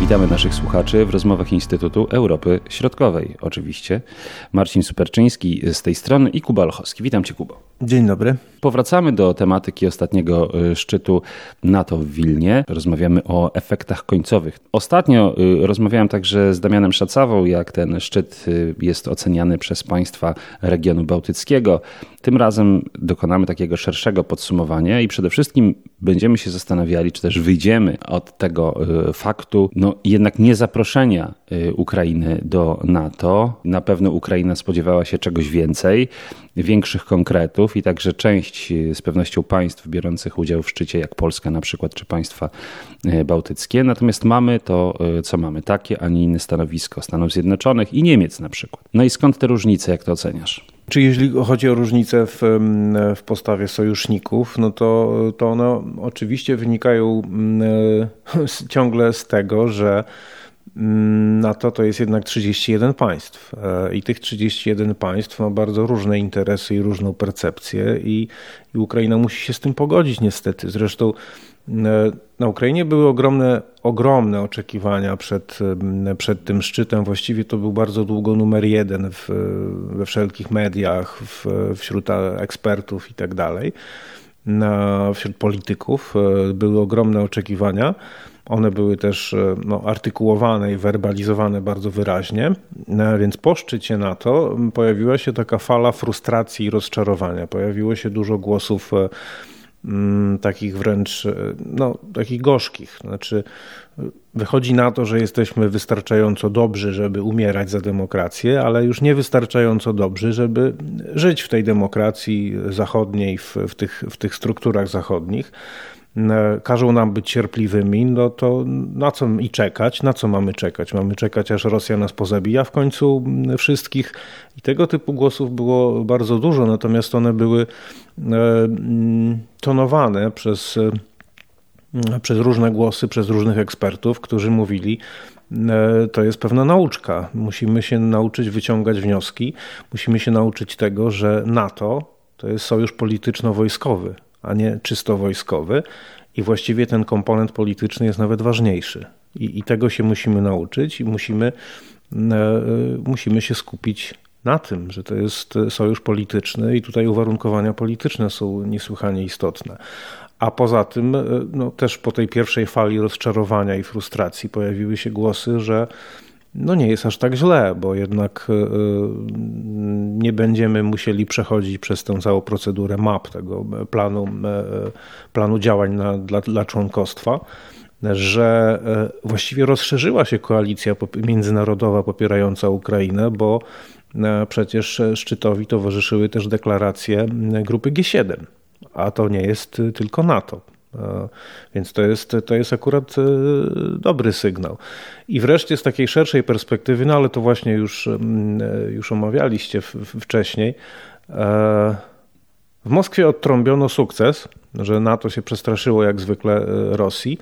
Witamy naszych słuchaczy w rozmowach Instytutu Europy Środkowej. Oczywiście Marcin Superczyński z tej strony i Kuba Lochowski. Witam Cię, Kubo. Dzień dobry. Powracamy do tematyki ostatniego y, szczytu NATO w Wilnie. Rozmawiamy o efektach końcowych. Ostatnio y, rozmawiałem także z Damianem Szacawą, jak ten szczyt y, jest oceniany przez państwa regionu bałtyckiego. Tym razem dokonamy takiego szerszego podsumowania i przede wszystkim będziemy się zastanawiali, czy też wyjdziemy od tego faktu, no jednak nie zaproszenia Ukrainy do NATO. Na pewno Ukraina spodziewała się czegoś więcej, większych konkretów i także część z pewnością państw biorących udział w szczycie, jak Polska na przykład, czy państwa e, bałtyckie. Natomiast mamy to, e, co mamy, takie, a nie inne stanowisko Stanów Zjednoczonych i Niemiec na przykład. No i skąd te różnice, jak to oceniasz? Czy jeśli chodzi o różnice w, w postawie sojuszników, no to, to one oczywiście wynikają ciągle z tego, że NATO to jest jednak 31 państw e, i tych 31 państw ma bardzo różne interesy i różną percepcję i, i Ukraina musi się z tym pogodzić niestety. Zresztą e, na Ukrainie były ogromne, ogromne oczekiwania przed, przed tym szczytem. Właściwie to był bardzo długo numer jeden w, we wszelkich mediach, w, wśród ekspertów i tak dalej, wśród polityków. E, były ogromne oczekiwania. One były też e, no, artykułowane i werbalizowane bardzo wyraźnie, e, więc po szczycie NATO pojawiła się taka fala frustracji i rozczarowania. Pojawiło się dużo głosów e, takich wręcz, no, takich gorzkich. Znaczy, wychodzi na to, że jesteśmy wystarczająco dobrzy, żeby umierać za demokrację, ale już nie wystarczająco dobrzy, żeby żyć w tej demokracji zachodniej, w, w, tych, w tych strukturach zachodnich każą nam być cierpliwymi, no to na co i czekać? Na co mamy czekać? Mamy czekać, aż Rosja nas pozabija w końcu wszystkich? I tego typu głosów było bardzo dużo, natomiast one były tonowane przez, przez różne głosy, przez różnych ekspertów, którzy mówili, to jest pewna nauczka. Musimy się nauczyć wyciągać wnioski, musimy się nauczyć tego, że NATO to jest sojusz polityczno-wojskowy a nie czysto wojskowy. I właściwie ten komponent polityczny jest nawet ważniejszy. I, i tego się musimy nauczyć i musimy, e, musimy się skupić na tym, że to jest sojusz polityczny i tutaj uwarunkowania polityczne są niesłychanie istotne. A poza tym, e, no, też po tej pierwszej fali rozczarowania i frustracji pojawiły się głosy, że no nie jest aż tak źle, bo jednak e, nie będziemy musieli przechodzić przez tę całą procedurę map, tego planu, e, planu działań na, dla, dla członkostwa że e, właściwie rozszerzyła się koalicja międzynarodowa popierająca Ukrainę, bo przecież szczytowi towarzyszyły też deklaracje grupy G7, a to nie jest tylko NATO. Więc to jest, to jest akurat e, dobry sygnał. I wreszcie z takiej szerszej perspektywy, no ale to właśnie już, mm, e, już omawialiście wcześniej, e, w Moskwie odtrąbiono sukces, że NATO się przestraszyło jak zwykle Rosji,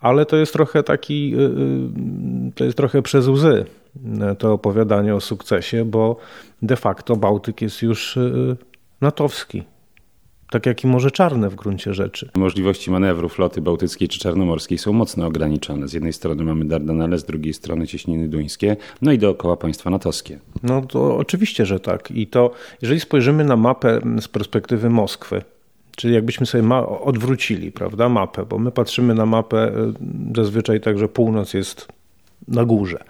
ale to jest trochę taki, to jest trochę przez łzy to opowiadanie o sukcesie, bo de facto Bałtyk jest już natowski tak jak i Morze Czarne w gruncie rzeczy. Możliwości manewru floty bałtyckiej czy czarnomorskiej są mocno ograniczone. Z jednej strony mamy Dardanelle, z drugiej strony cieśniny duńskie, no i dookoła państwa natowskie. No to oczywiście, że tak. I to, jeżeli spojrzymy na mapę z perspektywy Moskwy, Czyli jakbyśmy sobie odwrócili, prawda, mapę, bo my patrzymy na mapę y, zazwyczaj tak, że północ jest na górze.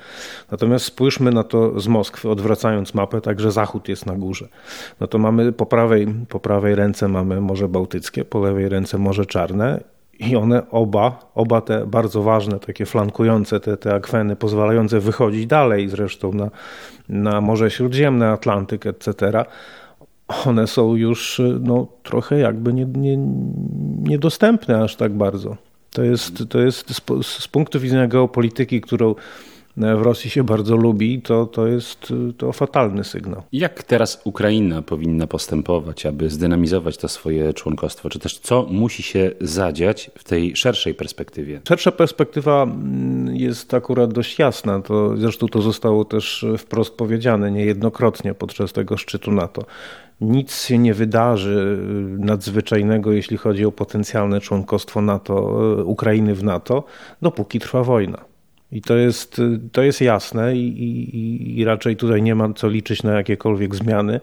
Natomiast spójrzmy na to z Moskwy, odwracając mapę, także zachód jest na górze. No to mamy po prawej, po prawej ręce mamy Morze Bałtyckie, po lewej ręce Morze Czarne i one oba, oba te bardzo ważne, takie flankujące te, te akweny, pozwalające wychodzić dalej zresztą na, na Morze Śródziemne, Atlantyk, etc., one są już no, trochę jakby nie, nie, niedostępne aż tak bardzo. To jest, to jest z, z punktu widzenia geopolityki, którą w Rosji się bardzo lubi, to, to jest to fatalny sygnał. Jak teraz Ukraina powinna postępować, aby zdynamizować to swoje członkostwo? Czy też co musi się zadziać w tej szerszej perspektywie? Szersza perspektywa mm, jest akurat dość jasna. To, zresztą to zostało też wprost powiedziane niejednokrotnie podczas tego szczytu NATO. Nic się nie wydarzy nadzwyczajnego, jeśli chodzi o potencjalne członkostwo NATO, Ukrainy w NATO, dopóki trwa wojna. I to jest, to jest jasne i, i, i raczej tutaj nie ma co liczyć na jakiekolwiek zmiany.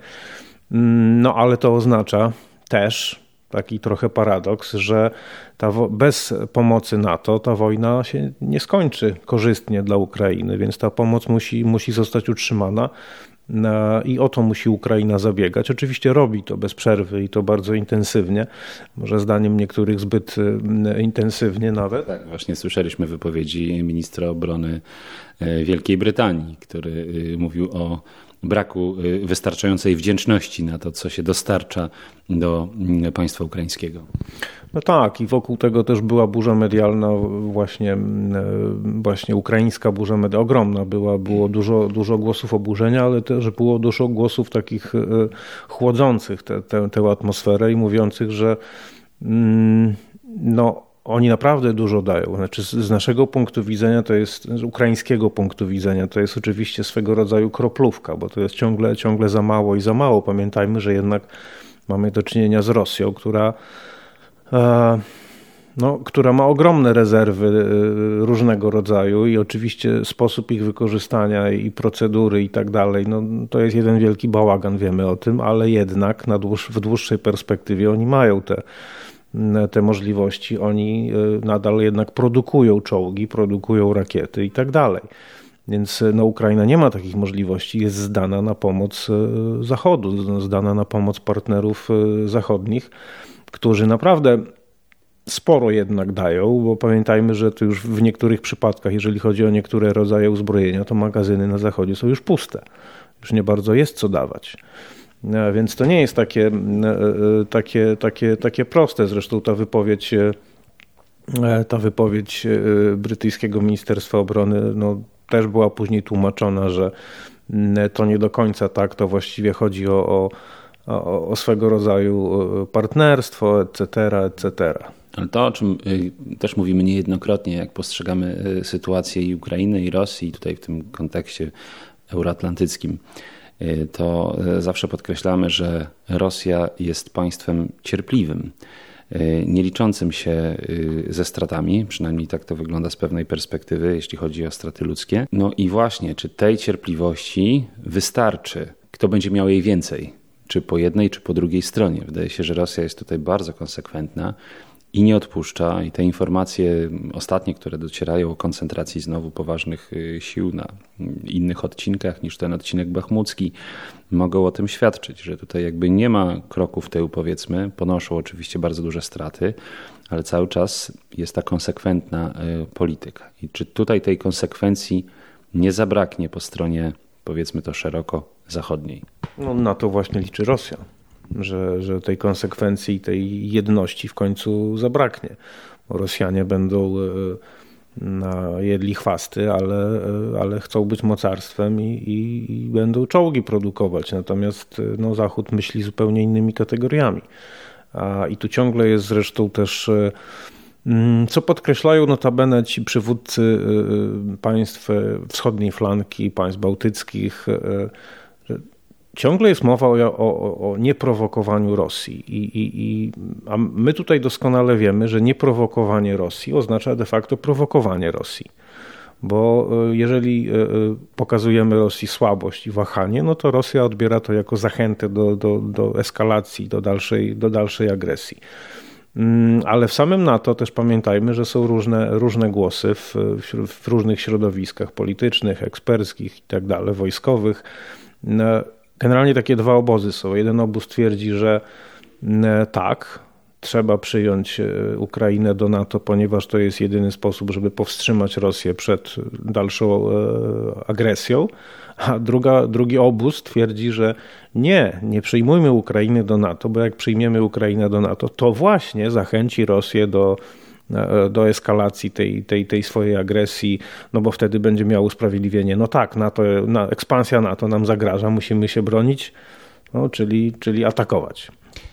No ale to oznacza też taki trochę paradoks, że ta, bez pomocy NATO ta wojna się nie skończy korzystnie dla Ukrainy, więc ta pomoc musi, musi zostać utrzymana. I o to musi Ukraina zabiegać. Oczywiście robi to bez przerwy i to bardzo intensywnie, może zdaniem niektórych zbyt e, intensywnie nawet. Tak, właśnie słyszeliśmy wypowiedzi ministra obrony e, Wielkiej Brytanii, który e, mówił o braku wystarczającej wdzięczności na to, co się dostarcza do państwa ukraińskiego. No tak, i wokół tego też była burza medialna, właśnie, e, właśnie ukraińska burza medialna, ogromna była, było dużo, dużo głosów oburzenia, ale też było dużo głosów takich e, chłodzących tę, tę, tę atmosferę i mówiących, że mm, no, oni naprawdę dużo dają. Znaczy, z naszego punktu widzenia, to jest z ukraińskiego punktu widzenia, to jest oczywiście swego rodzaju kroplówka, bo to jest ciągle, ciągle za mało i za mało. Pamiętajmy, że jednak mamy do czynienia z Rosją, która no, która ma ogromne rezerwy e, różnego rodzaju i oczywiście sposób ich wykorzystania i procedury i tak dalej, no, to jest jeden wielki bałagan, wiemy o tym, ale jednak na dłuż, w dłuższej perspektywie oni mają te, te możliwości, oni e, nadal jednak produkują czołgi, produkują rakiety i tak dalej. Więc no, Ukraina nie ma takich możliwości, jest zdana na pomoc Zachodu, zdana na pomoc partnerów zachodnich którzy naprawdę sporo jednak dają, bo pamiętajmy, że to już w niektórych przypadkach, jeżeli chodzi o niektóre rodzaje uzbrojenia, to magazyny na zachodzie są już puste. Już nie bardzo jest co dawać. E, więc to nie jest takie, e, e, takie, takie, takie proste. Zresztą ta wypowiedź, ta wypowiedź brytyjskiego Ministerstwa Obrony no, też była później tłumaczona, że to nie do końca tak, to właściwie chodzi o, o o, o swego rodzaju partnerstwo, etc., etc. Ale to, o czym y, też mówimy niejednokrotnie, jak postrzegamy y, sytuację i Ukrainy, i Rosji, tutaj w tym kontekście euroatlantyckim, to zawsze podkreślamy, że Rosja jest państwem cierpliwym, nie liczącym się ze stratami, przynajmniej tak to wygląda z pewnej perspektywy, jeśli chodzi o straty ludzkie. No i właśnie, czy tej cierpliwości wystarczy? Kto będzie miał jej więcej? Czy po jednej, czy po drugiej stronie. Wydaje się, że Rosja jest tutaj bardzo konsekwentna i nie odpuszcza. I te informacje ostatnie, które docierają o koncentracji znowu poważnych y, sił na innych odcinkach niż ten odcinek bachmucki, mogą o tym świadczyć, że tutaj jakby nie ma kroków tyłu, powiedzmy. Ponoszą oczywiście bardzo duże straty, ale cały czas jest ta konsekwentna y, polityka. I czy tutaj tej konsekwencji nie zabraknie po stronie, powiedzmy to szeroko, zachodniej? No, na to właśnie liczy Rosja, że, że tej konsekwencji, tej jedności w końcu zabraknie. Rosjanie będą e, jedli chwasty, ale, e, ale chcą być mocarstwem i, i, i będą czołgi produkować. Natomiast e, no, Zachód myśli zupełnie innymi kategoriami. A, I tu ciągle jest zresztą też mm, co podkreślają notabene ci przywódcy państw wschodniej flanki, państw bałtyckich, ciągle jest mowa o, o, o nieprowokowaniu Rosji. I, i, i, a my tutaj doskonale wiemy, że nieprowokowanie Rosji oznacza de facto prowokowanie Rosji. Bo e, jeżeli e, e, pokazujemy Rosji słabość i wahanie, no to Rosja odbiera to jako zachętę do, do, do eskalacji, do dalszej, do dalszej agresji. Mm, ale w samym NATO też pamiętajmy, że są różne, różne głosy w, w różnych środowiskach politycznych, eksperckich i tak wojskowych Generalnie takie dwa obozy są. Jeden obóz twierdzi, że mm, tak, trzeba przyjąć e, Ukrainę do NATO, ponieważ to jest jedyny sposób, żeby powstrzymać Rosję przed dalszą e, agresją. A druga, drugi obóz twierdzi, że nie, nie przyjmujmy Ukrainy do NATO, bo jak przyjmiemy Ukrainę do NATO, to właśnie zachęci Rosję do do eskalacji tej, tej, tej swojej agresji, no bo wtedy będzie miał usprawiedliwienie. No tak, NATO, na, ekspansja NATO nam zagraża, musimy się bronić, no, czyli, czyli atakować.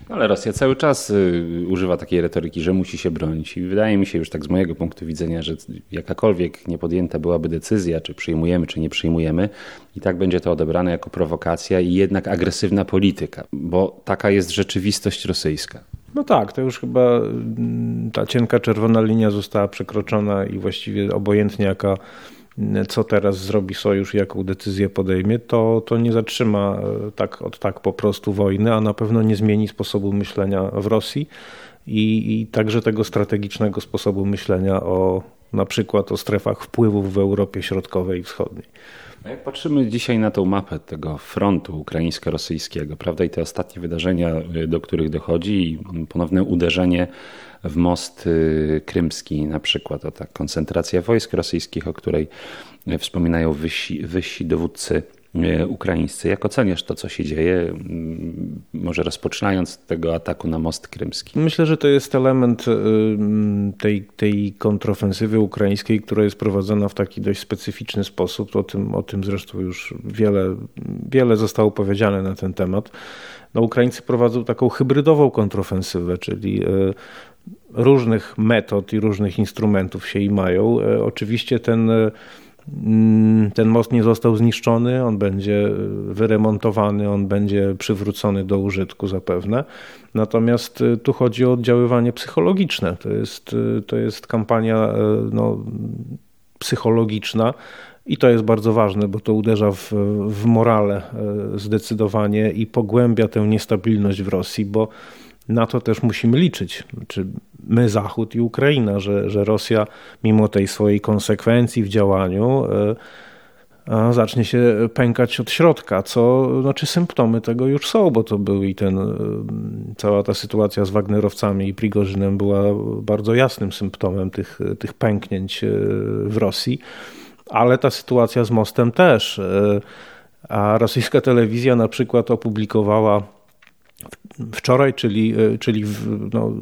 Ale Rosja cały czas y, używa takiej retoryki, że musi się bronić. I wydaje mi się już tak z mojego punktu widzenia, że jakakolwiek niepodjęta byłaby decyzja, czy przyjmujemy, czy nie przyjmujemy, i tak będzie to odebrane jako prowokacja i jednak agresywna polityka, bo taka jest rzeczywistość rosyjska. No tak, to już chyba mm, ta cienka czerwona linia została przekroczona i właściwie obojętnie jaka co teraz zrobi sojusz, jaką decyzję podejmie, to, to nie zatrzyma e, tak od tak po prostu wojny, a na pewno nie zmieni sposobu myślenia w Rosji i, i także tego strategicznego sposobu myślenia o na przykład o strefach wpływów w Europie Środkowej i Wschodniej. Jak patrzymy dzisiaj na tą mapę tego frontu ukraińsko-rosyjskiego, prawda, i te ostatnie wydarzenia, e, do których dochodzi, i ponowne uderzenie w most y, krymski na przykład, o ta koncentracja wojsk rosyjskich, o której wspominają wyżsi, wyżsi dowódcy y, ukraińscy. Jak oceniasz to, co się dzieje, może rozpoczynając od tego ataku na most krymski? Myślę, że to jest element y, tej, tej kontrofensywy ukraińskiej, która jest prowadzona w taki dość specyficzny sposób. O tym, o tym zresztą już wiele, wiele zostało powiedziane na ten temat. No, Ukraińcy prowadzą taką hybrydową kontrofensywę, czyli różnych metod i różnych instrumentów się i mają. E, oczywiście ten, e, ten most nie został zniszczony, on będzie wyremontowany, on będzie przywrócony do użytku zapewne. Natomiast e, tu chodzi o oddziaływanie psychologiczne. To jest, to jest kampania no, psychologiczna. I to jest bardzo ważne, bo to uderza w, w morale zdecydowanie i pogłębia tę niestabilność w Rosji, bo na to też musimy liczyć. Czy my, Zachód i Ukraina, że, że Rosja, mimo tej swojej konsekwencji w działaniu, e, zacznie się pękać od środka, co znaczy symptomy tego już są, bo to był i ten, e, cała ta sytuacja z Wagnerowcami i Prigorzynem była bardzo jasnym symptomem tych, tych pęknięć e, w Rosji, ale ta sytuacja z mostem też. A rosyjska telewizja na przykład opublikowała wczoraj, czyli, e, czyli no,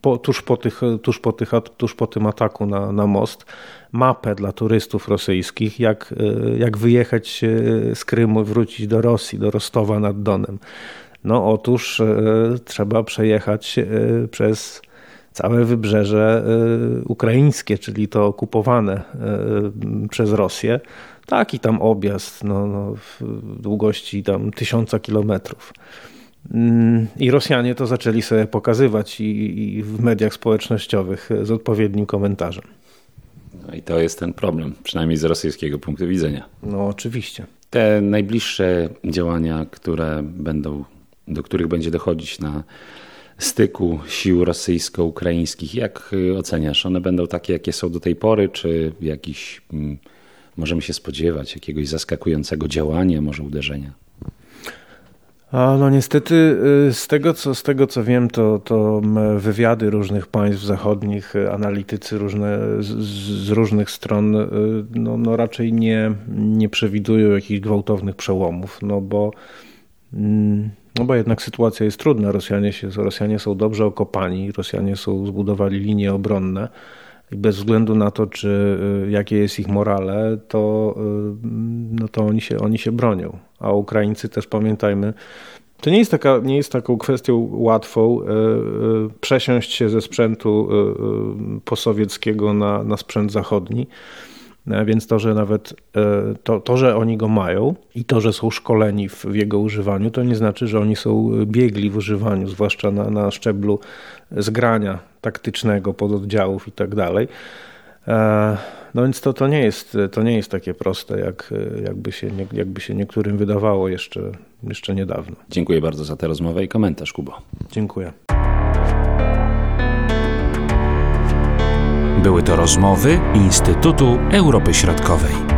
po, tuż, po tych, tuż, po tych, tuż po tym ataku na, na most, mapę dla turystów rosyjskich, jak, e, jak wyjechać e, z Krymu, wrócić do Rosji, do Rostowa nad Donem. No otóż trzeba przejechać przez całe wybrzeże ukraińskie, czyli to okupowane przez Rosję. Taki tam objazd no, no, w długości tam tysiąca kilometrów. I Rosjanie to zaczęli sobie pokazywać i, i w mediach społecznościowych z odpowiednim komentarzem. No i to jest ten problem, przynajmniej z rosyjskiego punktu widzenia. No oczywiście. Te najbliższe działania, które będą, do których będzie dochodzić na styku sił rosyjsko-ukraińskich, jak oceniasz? One będą takie, jakie są do tej pory, czy jakiś mm, możemy się spodziewać jakiegoś zaskakującego działania, może uderzenia? A no niestety y, z tego, co, z tego co wiem, to, to wywiady różnych państw zachodnich, y, analitycy różne, z, z różnych stron y, no, no raczej nie, nie przewidują jakichś gwałtownych przełomów, no bo, mm, no bo jednak sytuacja jest trudna. Rosjanie, się, Rosjanie są dobrze okopani, Rosjanie są, zbudowali linie obronne i bez względu na to, czy jakie jest ich morale, to, no to oni, się, oni się bronią. A Ukraińcy też pamiętajmy, to nie jest, taka, nie jest taką kwestią łatwą e, e, przesiąść się ze sprzętu e, posowieckiego na, na sprzęt zachodni. Więc to, że nawet to, to, że oni go mają i to, że są szkoleni w, w, jego używaniu, to nie znaczy, że oni są biegli w używaniu, zwłaszcza na, na szczeblu zgrania taktycznego, pododdziałów i tak dalej. No więc to, to, nie jest, to nie jest takie proste, jak, jakby, się, jakby się niektórym wydawało jeszcze, jeszcze niedawno. Dziękuję bardzo za tę rozmowę i komentarz, Kubo. Dziękuję. Były to rozmowy Instytutu Europy Środkowej.